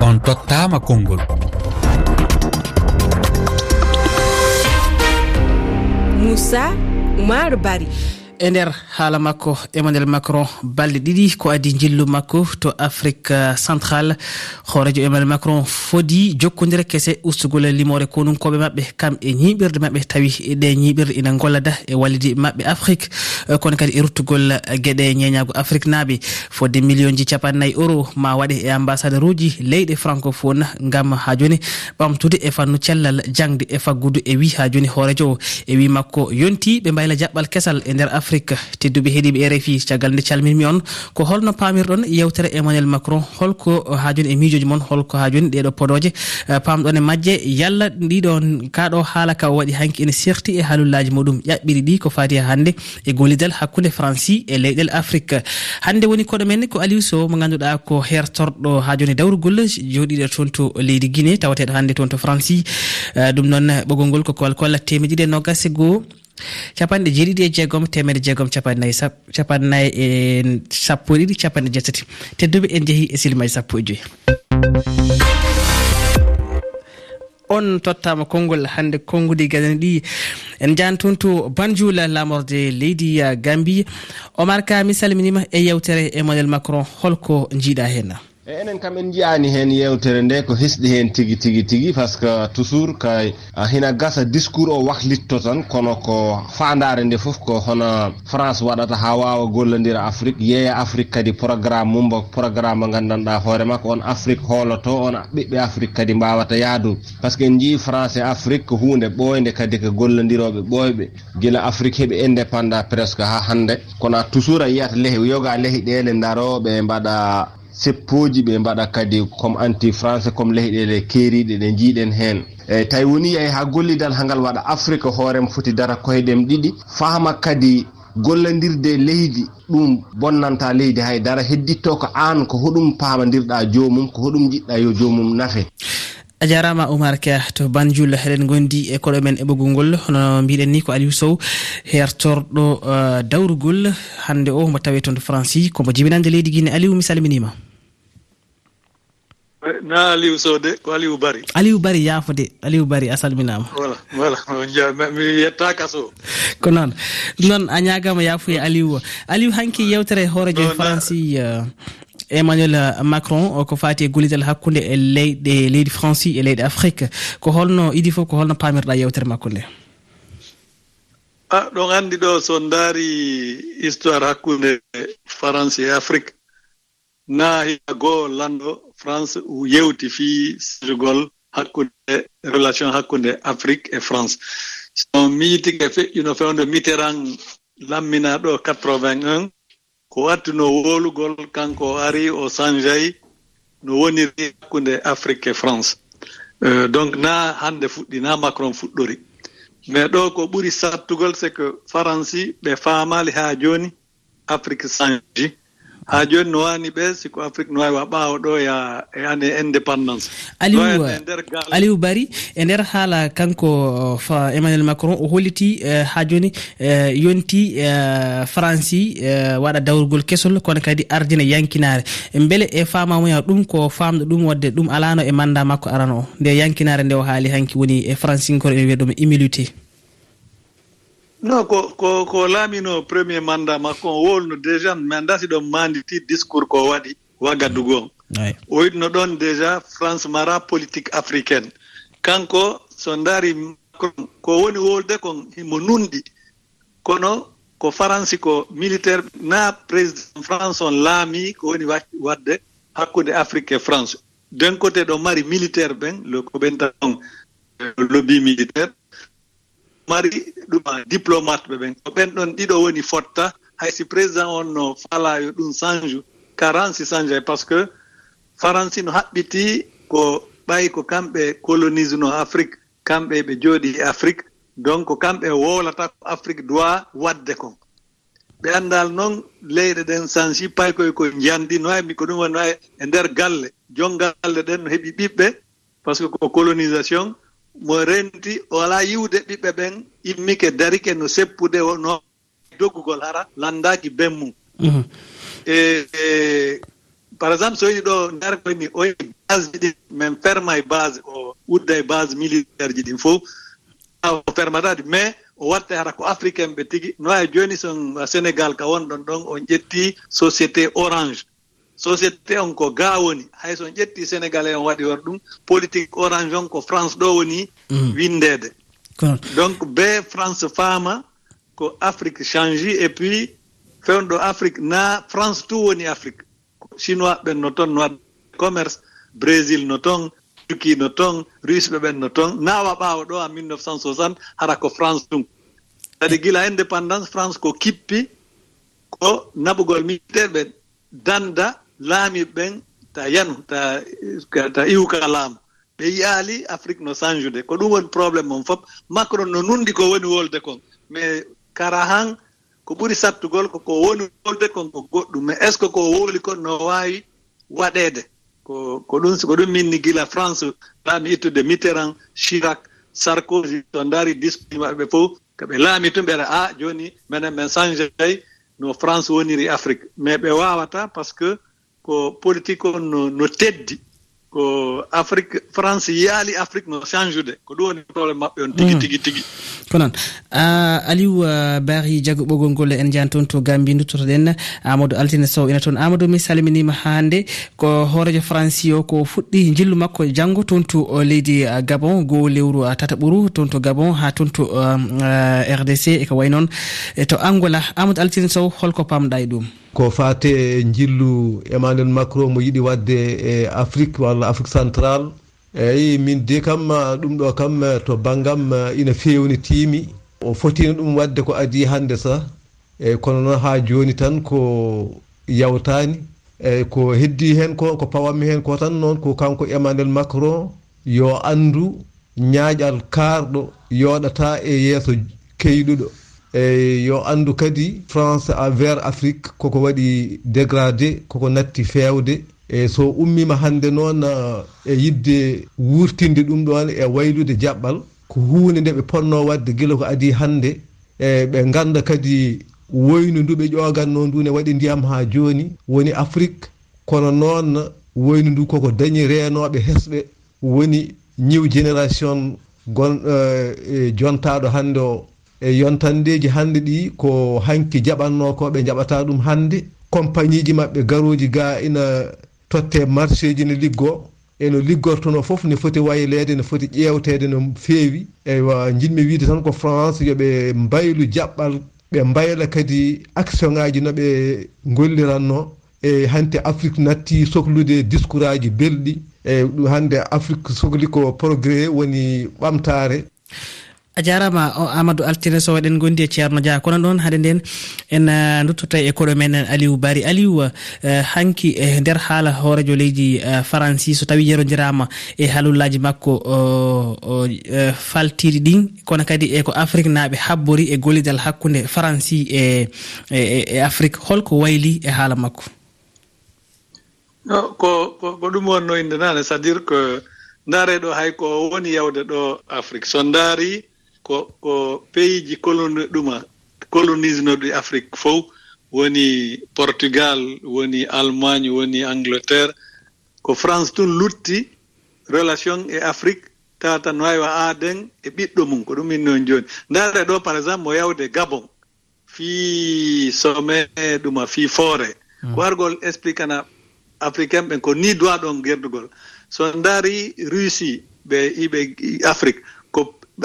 on tottama konngol. Moussa oumar bari. e nder haala makko emmanuel macron balɗe ɗiɗi ko adi jillu makko to afrique central hoorejo emmanuel macron fodi jokkodira kese ustugol limore konunkoɓe mabɓe kam e ñiɓirde mabɓe tawi ɗe ñiɓirde ina gollada e wallidi mabɓe afrique. Kono kadi e ruttugol gueɗe ñeñago afrique naaɓe fodde million ji capannayyi euro ma waɗe e ambassadeur uji leyɗe francophone gam ha joni ɓamtude e fannu cellal jangde e faggudu e wi ha joni hoorejo. E wi makko yonti ɓe mbayla jaɓɓal kesal e nder afrique afrique. Tedduɓe heeɗiɓe e rfi caggal nde calminmi on. Ko holno pamirɗon yewtere emmanuel macron holko ha joni e miijoji moon holko ha joni ɗeɗo podoje eh, pamɗon e majje yalla ɗiɗon kaɗo haala ka waɗi hanki ene serti e haalullaji muɗum. Ƴaɓɓiri ɗi ko fati hande e golidal hakkude franci e leyɗel afrique. Hande woni koɗo men ko aliou sow mo ganduɗa ko hertorɗo ha joni dawrugol joɗiɗo toon to leydi guiné tawateɗo hande toon to franci eh, ɗum noon ɓoggol ngol ko kolkolla temeɗiɗi e nogas e goho capanɗe jeeɗiɗi e jeegom temedde jeegom capannayyi capannayyi e sappo e ɗiɗi capanɗe jettati. Tedduɓe en jeehi e silimaji sappo e joyi. On tottama konngol hannde konngude gadani ɗi. En jani toon to banjula lamorde leydi gambie. Omar ka mi salminima e yewtere emmanuel macron holko jiiɗa hen e enen kam en jiyani hen yewtere nde ko hisɗi hen tigui tigui tigui par ce que toujours kay hina gasa discours o wahlitto tan kono ko fandare nde foof ko hono france waɗata ha wawa gollodira afrique yeeya afrique kadi programme mumba programme mo gandanɗa hoore makko on afrique hooloto on ɓiɓɓe afrique kadi mbawata yaadu. Par ce que en jii france e afrique ko hunde ɓoyde kadi ko gollodiroɓe ɓoyɓe guila afrique heeɓi indépendant presque ha hande kono toujours a yiyata leehe yoga leehe ɗele daroɓe mbaɗa seppoji ɓe mbaɗa kadi comme anti français comme leyɗele keeriɗe ɗe jiiɗen heen. Eyi tawi woni yeyi ha gollidal ha ngal waɗa afrique hoorema foti dara koyeɗem ɗiɗi. Faama kadi gollodirde leydi ɗum bonnanta leydi haydara hedditto ko an ko hoɗum paamadirɗa jomum ko hoɗum jiɗɗa yo jomum nafe. A jarama oumar ka to banjoul eɗen gondi e koɗo men e ɓoggol ngol. No mbiɗen ni ko aliou sow hertorɗo uh, dawrugol. Hande o mo tawe toon to franci komo jibinande leydi guine aliou mi salminima. Eh, na aliou sow de ko aliou bari aliou bari yaafude aliou bari a salminama voilà voilà mi yettaka so ko noon ɗum noon a ñagama yaafuye aliou. Aliou hanki yewtere hoorejo franci eh, emmanuel macron ko fati e gollidal hakkude e leyɗe leydi franci e leyɗe afrique. Ko holno idi foof ko holno pamirɗa yewtere makko nde a ah, ɗon andi ɗo so daari histoire hakkude france e afrique. Naa hiya goo lanɗo france yewti fii sirgol hakkunde relation hakkunde afrique e france. So mi feƴƴuno fewde mitterrand lammina ɗo 81 ko wattuno wolugol kanko ari o sangeyi no woniri hakkunde afrique e france. Euh, donc na hannde fuɗɗi na macron fuɗɗori. Mais ɗo ko ɓuri sattugol c'est que faransi ɓe faamali haa jooni afrique sangi ha joni no wani ɓe siko afrique no wawi wa ɓawa ɗo ya e ane indépendance. Aliou e aliou bari e nder haala kanko uh, emmanuel macron o holliti uh, ha joni uh, yonti franci waɗa dawrugol kesol kono kadi ardina yankinare. Beele e famamuya ɗum ko famɗo ɗum wadde ɗum alano e manda makko arano o. Nde yankinare nde o haali hanki woni e francinkoro ene wiya ɗum humilité. non ko ko ko laamino premier mandat makko o wolno déjà mi anndasi ɗon manditi discours ko waɗi wagadugu on o yitno ɗon déjà france mara politique africaine. Kanko so ndaari macron ko woni wolde kon himo nunɗi kono ko faransi ko militaire na président france on laami ko woni waɗde hakkude afrique e france. D'un côté ɗo mari militaire ɓen koɓen tan on lobby militaire. mari ɗuma diplomate ɓe ɓen. Ko ɓenɗon ɗiɗo woni fotta. Haysi président on no falayo ɗum change ka ransi change par ce que faransi no haɓɓiti ko ɓayi ko kamɓe colonise no afrique. Kamɓe ɓe jooɗi e afrique. Donc kamɓe wowlata ko afrique doit wadde kon ɓe anndal noon leyɗe ɗen sansi pay koye ko jiyandi no waymi ko ɗum wonno e nder galle. Jon galle ɗen no heɓi ɓiɓɓe par ce que ko colonisation mo renti wala yiwde ɓiɓɓe ɓen immike darike no seppude no doggugol hara landaki ben mum e, e par exemple so yii ɗo ndarkoyni oyi base ji ɗin min ferma e base o udda e base militaire ji ɗin fof o fermatade mais o watte hara ko africain ɓe tigi. No wawi joni son sénégal ka wonɗon ɗon on ƴetti société orange. société on ko gaa woni hay son ƴetti sénégalais on waɗi wor ɗum politique orange on ko france ɗo woni mm. windeede. Donc be france faama ko afrique changi et puis fewnɗo afrique na france tout woni afrique. Chinois ɓen no toon no waɗ commerce brésil no toon turki no toon russe ɓe ɓen no toon nawa ɓaawa ɗo en 1960 hara ko france ɗum. Kadi gila indépendance france ko kippi ko naɓugol militaire ɓe danda laamiɓe ɓen ta yanu ta ta iwu laamu. Ɓe yiyaali afrique no chanjude ko ɗum woni probléme on fof macron no nunndi ko woni wolde kon. Mais kara han ko ɓuri sattugol koko woni wolde kon ko goɗɗum. Mais est ce que ko wooli kon no waawi waɗeede? Ko ko ɗum ko ɗum minni gila france laami ittude mitterrand chirac sarkozy to ndaari discours maɓɓe fof ko ɓe laami tun ɓeɗa a ah, jooni minen min changey no france woniri afrique. Mais ɓe waawata par ce que ko politique on no, no teddi ko afrique france yaali afrique no change de ko ɗum woni probléme maɓɓe on. Tigi mm. tigi tigi. Ko noon. Aliou bari jago ɓoggol ngol en jani toon to gambi duttotoɗen amadou altine sow ina toon. Amadou mi salminima hande ko hoorejo franci o ko fuɗɗi jillu makko e janggo toon to uh, leydi uh, gabon. Goho lewru uh, tata ɓouru toon to gabon ha toon to um, rdc eko way noon. E to angola amadou altine sow holko pamɗa e ɗum. ko fate jillu emmanuel macron mo yiɗi wadde e afrique walla afrique central eyyi min de kam ɗum ɗo kam to banggam ina fewni tiimi. O fotino ɗum wadde ko adi hande sa. Eyyi kono noon ha joni tan ko yawtani eyyi ko heddi hen ko ko pawammi hen ko tan noon ko kanko emmanuel macron yo andu ñaaƴal kaarɗo yoɗata e yeeso keyɗuɗo. eyi yo andu kadi france vers afrique koko waɗi dégradé koko natti fewde e so ummima hande noon e, e yidde wurtinde ɗum ɗon e waylude jaɓɓal ko hunde nde ɓe ponno wadde gila ko adi hande e ɓe ganda kadi woynu ndu ɓe ƴoganno ndu ne waɗi ndiyam ha joni woni afrique kono noon woynu ndu koko dañi renoɓe hesɓe. Woni new génération gon e, e jontaɗo hande o. e yontandeji hannde ɗi ko hanki jaɓanno ko ɓe jaɓata ɗum hannde. Compagnie ji maɓɓe garoji ga ina totte marché ji ne liggo eno liggortono fof ne foti waylede ne foti ƴewtede no feewi. Eywa jinmi wiide tan ko france yooɓe mbaylu jaɓɓal ɓe mbayla kadi action ŋaji noɓe golliranno e hante afrique natti sohlude discours aji belɗi. E ɗum hande afrique sohli ko progrès woni ɓamtare. a jarama o amadou altine sow eɗen gondi e ceerno dia. Kono noon haade nden en uh, duttotta e koɗo men aliou bari aliou uh, hanki e nder haala hoorejo leydi franci so tawi yerodirama e haalullaji makko faltiɗi ɗin kono kadi e ko afrique naaɓe habbori e gollidal hakkude franci e e, e e afrique. Holko wayli e haala makko. Ko ko ɗum wonno inde nane c'est à dire que ndaareɗo hay ko woni yawde ɗo afrique. So ndaari ko ko pays ji coloni ɗuma colonise ɗi afrique fof woni portugal woni allemagne woni angleterre ko france tun lutti relation e afrique tawa tan wawi aaden e ɓiɗɗo mum ko ɗum innon joni ndaare ɗo par exemple mo yawde gabon fii sommet ɗuma fii foore. Hmm. Ko argol expliquana africain ɓen ko ni duwaɗon gerdugol. So ndaari russie ɓe iɓe afrique ko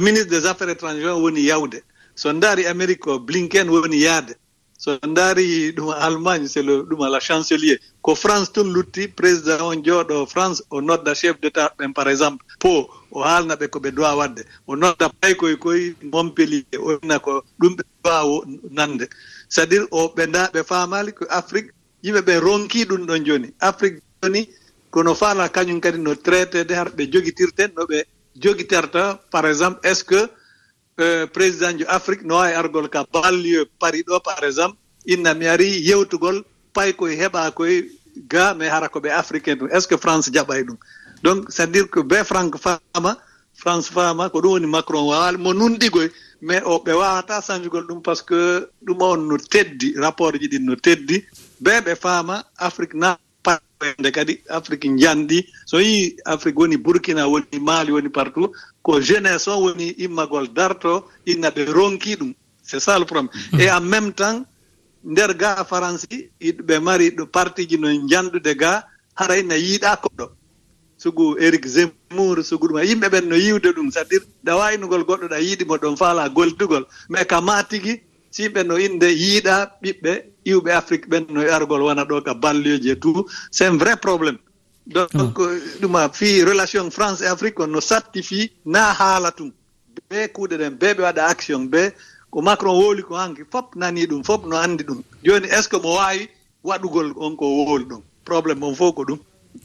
ministre des affaires étrangère woni yawde. So ndaari amérique o blinken woni yaade. So ndaari ɗum allemagne c'est le ɗum la chancelier. Ko france tun lutti président on jooɗo france o nodda chef d' état ɓen par exemple. Po o haalna ɓe ko ɓe dowa waɗde o nodda pay koye koye montpellier ona ko ɗum ɓe dowa nande. C' est à dire o ɓe nda ɓe faamali ko afrique yimɓe ɓe ronki ɗum ɗon joni afrique joni kono faala kañum kadi no traité de har ɓe jogitirten no ɓe jogitorta par exemple est ce que euh, président jo afrique no wawi argol ka banlieu paris ɗo par exemple inna mi ari yewtugol pay koye heɓa koye ga mais hara ko ɓe africain ɗum. Est ce que france jaɓay ɗum? Donc c'est à dire que be franc fama france fama ko ɗum woni macron wawali mo nunɗigoy mais o ɓe wawata sañjugol ɗum par ce que ɗum on no teddi rapport ji ɗin no teddi. Be ɓe faama afrique na wayde kadi afrique njanɗi so yii afrique woni burkina woni mali woni partout ko jeunesse o woni immagol darto inna ɓe ronki ɗum. C'est ça le problème. Hmm. Et en même temps nder ga faransi ɓe mari ɗo partiji no janɗude ga hara inna yiiɗa koɗɗo sugu éric zemour sugu ɗum. Yimɓe ɓen no yiwde ɗum c' à dire ɗawaynugol goɗɗo ɗa yiiɗimo ɗon faala goldugol. Mais ka ma tigi si yimɓe no inde yiiɗa ɓiɓɓe iwɓe afrique ɓen no yargol wona ɗo ka balleji e tout. C'est un vrai probléme donc ah. ɗuma fi relation france et afrique on no satti fi na haala tum. Be kuuɗe ɗen be ɓe waɗa action be ko macron wooli ko hanki fof nani ɗum fof no anndi ɗum. Joni est ce que mo waawi waɗugol on ko wooli ɗum? Probléme on fof ko ɗum.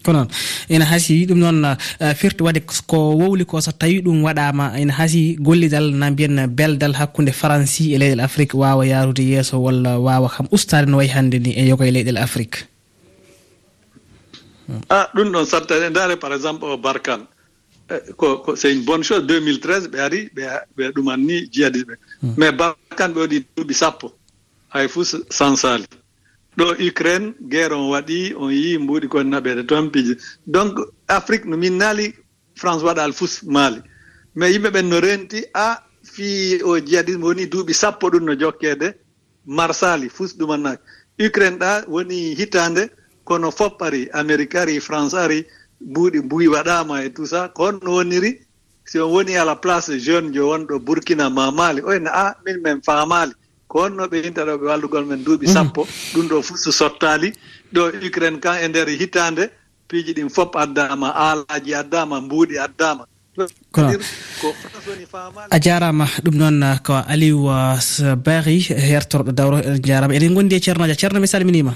ko noon. Ene hasi ɗum noon eh, firti wadde ko wowli ko so tawi ɗum waɗama ene hasi gollidal na mbiyen beldal hakkude franci e leyɗel afrique wawa yarude yeeso walla wawa kam ustade no wayi hannde ni e yogo e leyɗel afrique. A ɗum ɗon sattane ndaare par exemple o barkan. Eh, ko ko c'est une bonne chose. 2013 ɓe ari ɓe ɓe ɗumanni jiyadi ɓe hmm. mais barkan ɓe waɗi duuɓi sappo. Hay fof sansali ɗo ukraine guerre on waɗi on yi mbuuɗi kon naɓede toon piji donc afrique no min naali france waɗal fus maali. Mais yimɓe ɓen no renti a fii o jiyaɗi woni duuɓi sappo ɗum no jokkede marsali fus ɗumannaki ukraine ɗa woni hitande kono fop ari amérique ari france ari mbuuɗi mbuyi waɗama e tout ça. Ko honno woniri si on woni à la place jeune jo wonɗo burkina ma maali. Oyne a min min faamaali. ko wonno ɓe intata ɓe wallugol men duuɓi mm. sappo. Ɗum ɗo fof so sottaali. Ɗo ucraine kan e nder hitaande piiji ɗin fof addama aalaji addama mbuuɗi addama kono a jarama ɗum noon uh, ko aliou uh, uh, bari hertorɗo dawro en jarama eɗen gondi e ceernoja ceerno mi salminima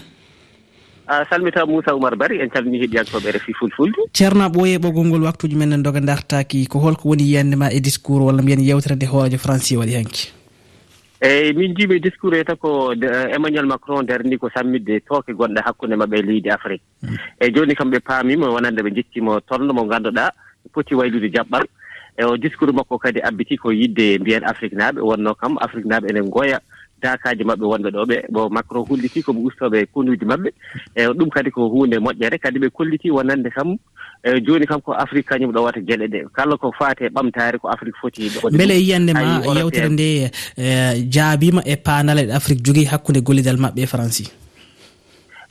a ah, salmita moussa oumar bari en calmini heɗiyankoɓe refi fulfulde. Ceerno ɓooye ɓoggol ngol waktuji men en doga dartaki ko holko woni yiyande ma e discours walla mbiyen yewtere nde hoorajo franci waɗi hanki. eyi min njiimi discours e tako emmanuel macron nderni ko sammidde tooke gonɗe hakkunde maɓɓe e leydi afrique. Eyi jooni kam ɓe paamima wonande ɓe jettimo tolno mo ngannduɗaa poti waylude jaɓɓal. E o discours makko kadi abbiti ko yidde mbiyen afrique naaɓe wonno kam afrique naaɓe enen ngoya dakaji maɓɓe wonɓe ɗo ɓe. Bon macron holliti koɓe ustoɓe konduji maɓɓe. E ɗum kadi ko hunde moƴƴere kadi ɓe kolliti wonande kam eyyi joni kam ko afrique kañum ɗo wata gueɗe ɗe. Kala ko faate ɓamtare ko afrique foti beele yiyande ma yewtere nde e, e, jaabima e panale ɗe afrique jogui hakkude gollidal mabɓe e franci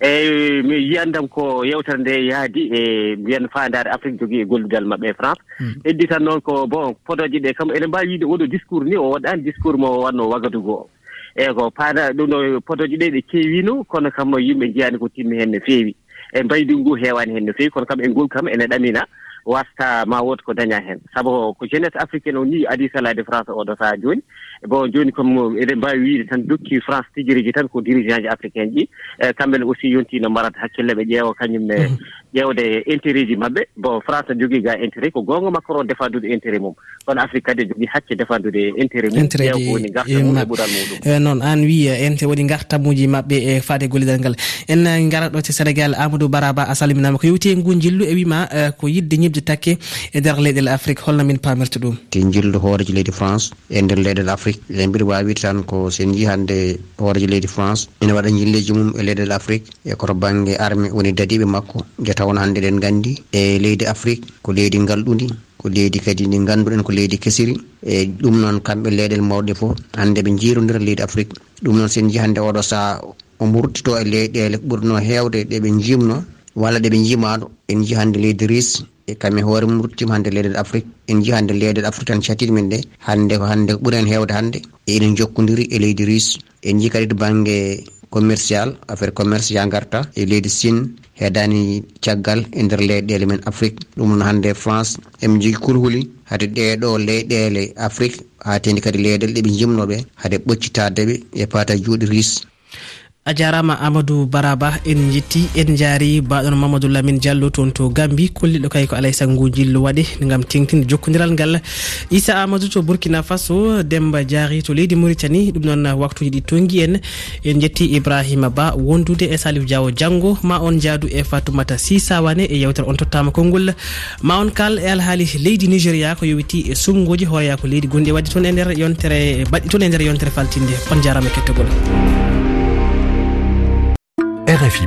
eyi mi yiyandam ko yewtere nde yaadi e mbiyen fandare afrique jogui e gollidal mabɓe e france. Hmm. Heddi tan noon ko bon podoji ɗe kam ene mbawi wiide oɗo discours ni o waɗani discours mo wanno wagadugo. O eyi ko paana ɗum ɗo podoji ɗe ɗe keewino kono kam yimɓe jiyani ko timmi hen no feewi. e mbaydi ngu heewani heen no feewi kono kam e ngol kam ene ɗamina wasta ma wood ko daña heen sabu ko jeunesse africaine o ni adi salade france oɗo sahaa jooni. Bon jooni comme eɗen mbawi wiide tan dokki france tijiriji tan ko dirigent ji africain ji. E kamɓene aussi yontino mbarata hakkille ɓe ƴeewa kañumne mhm. ƴeewde intérêt ji maɓɓe. Bon france ne jogii ga intérêt ko goonga macron défendude intérêt mum. Kono afrique kadi jogii hacce défendude intérêt mum. Ƴeew ko woni garta e ɓural muɗum. Eh, noon an wiya ente woni gartamuji maɓɓe e faade gollidal ngal. En gara ɗo te sénégal amadou baraba a salminama ko yewti e ngu jillu e wima eh, ko yidde ñibde takke e nder leyɗel afrique. Holno min pamirta ɗum. Te jillu hooreji leydi france e nder leyɗel afrique. Eɗen mbiɗa wawide tan ko sen jii hannde hooreji leydi france. Ene waɗa jilleji mum e leyɗel afrique. E koto banggue armé woni dadiɓe makko jeta tawno hannde eɗen nganndi e leydi afrique ko leydi ngalɗundi ko leydi kadi ndi ngannduɗen ko leydi kesiri. E ɗum noon kamɓe leyɗel mawɗe fof hannde ɓe jiirodira leydi afrique. Ɗum noon sen jii hannde oɗo sahaa o murtito e leyɗele ɓurno heewde ɗeɓe jimno walla ɗeɓe jimaɗo en jii hannde leydi ris e kam e hoore murtima hannde leyɗel afrique. En jii hannde leyɗel afrique tan catiɗi men ɗe hannde ko hannde ko ɓuuri hen heewde hannde. Eɗen jokkodiri e leydi ris en jii kadi to baŋnge commercial affaire commerce ya garta e leydi sine heedani caggal e nder leyɗele men afrique. Ɗum noon hannde e france. Emin jogui kulhuli haade ɗeɗo leyɗele afrique. Ha tendi kadi leyɗele ɗeɓe jimnoɓe haade ɓoccitadeɓe e paata juuɗe ris a jarama amadou baraba en jetti en jaari baɗon mamadou lamin diallo toon to gambi. Kolliɗo kay ko alay saago jillo waɗe gam tengtinde jokkodiral ngal. Issa amadou to burkina faso demba diari to leydi mauritani ɗum noon waktuji ɗi tongi en. En jetti ibrahima ba wondude e salif diawo dianggo ma on jaadu e fatoumata sisawane e yewtere on tottama konngol. Ma on kal e alhaali leydi nigéria ko yowiti e sungoji hooreya ko leydi gonɗi waɗi toon e nder yontere baɗɗi toon e nder yontere faltinde. On jarama e kettogol. RFI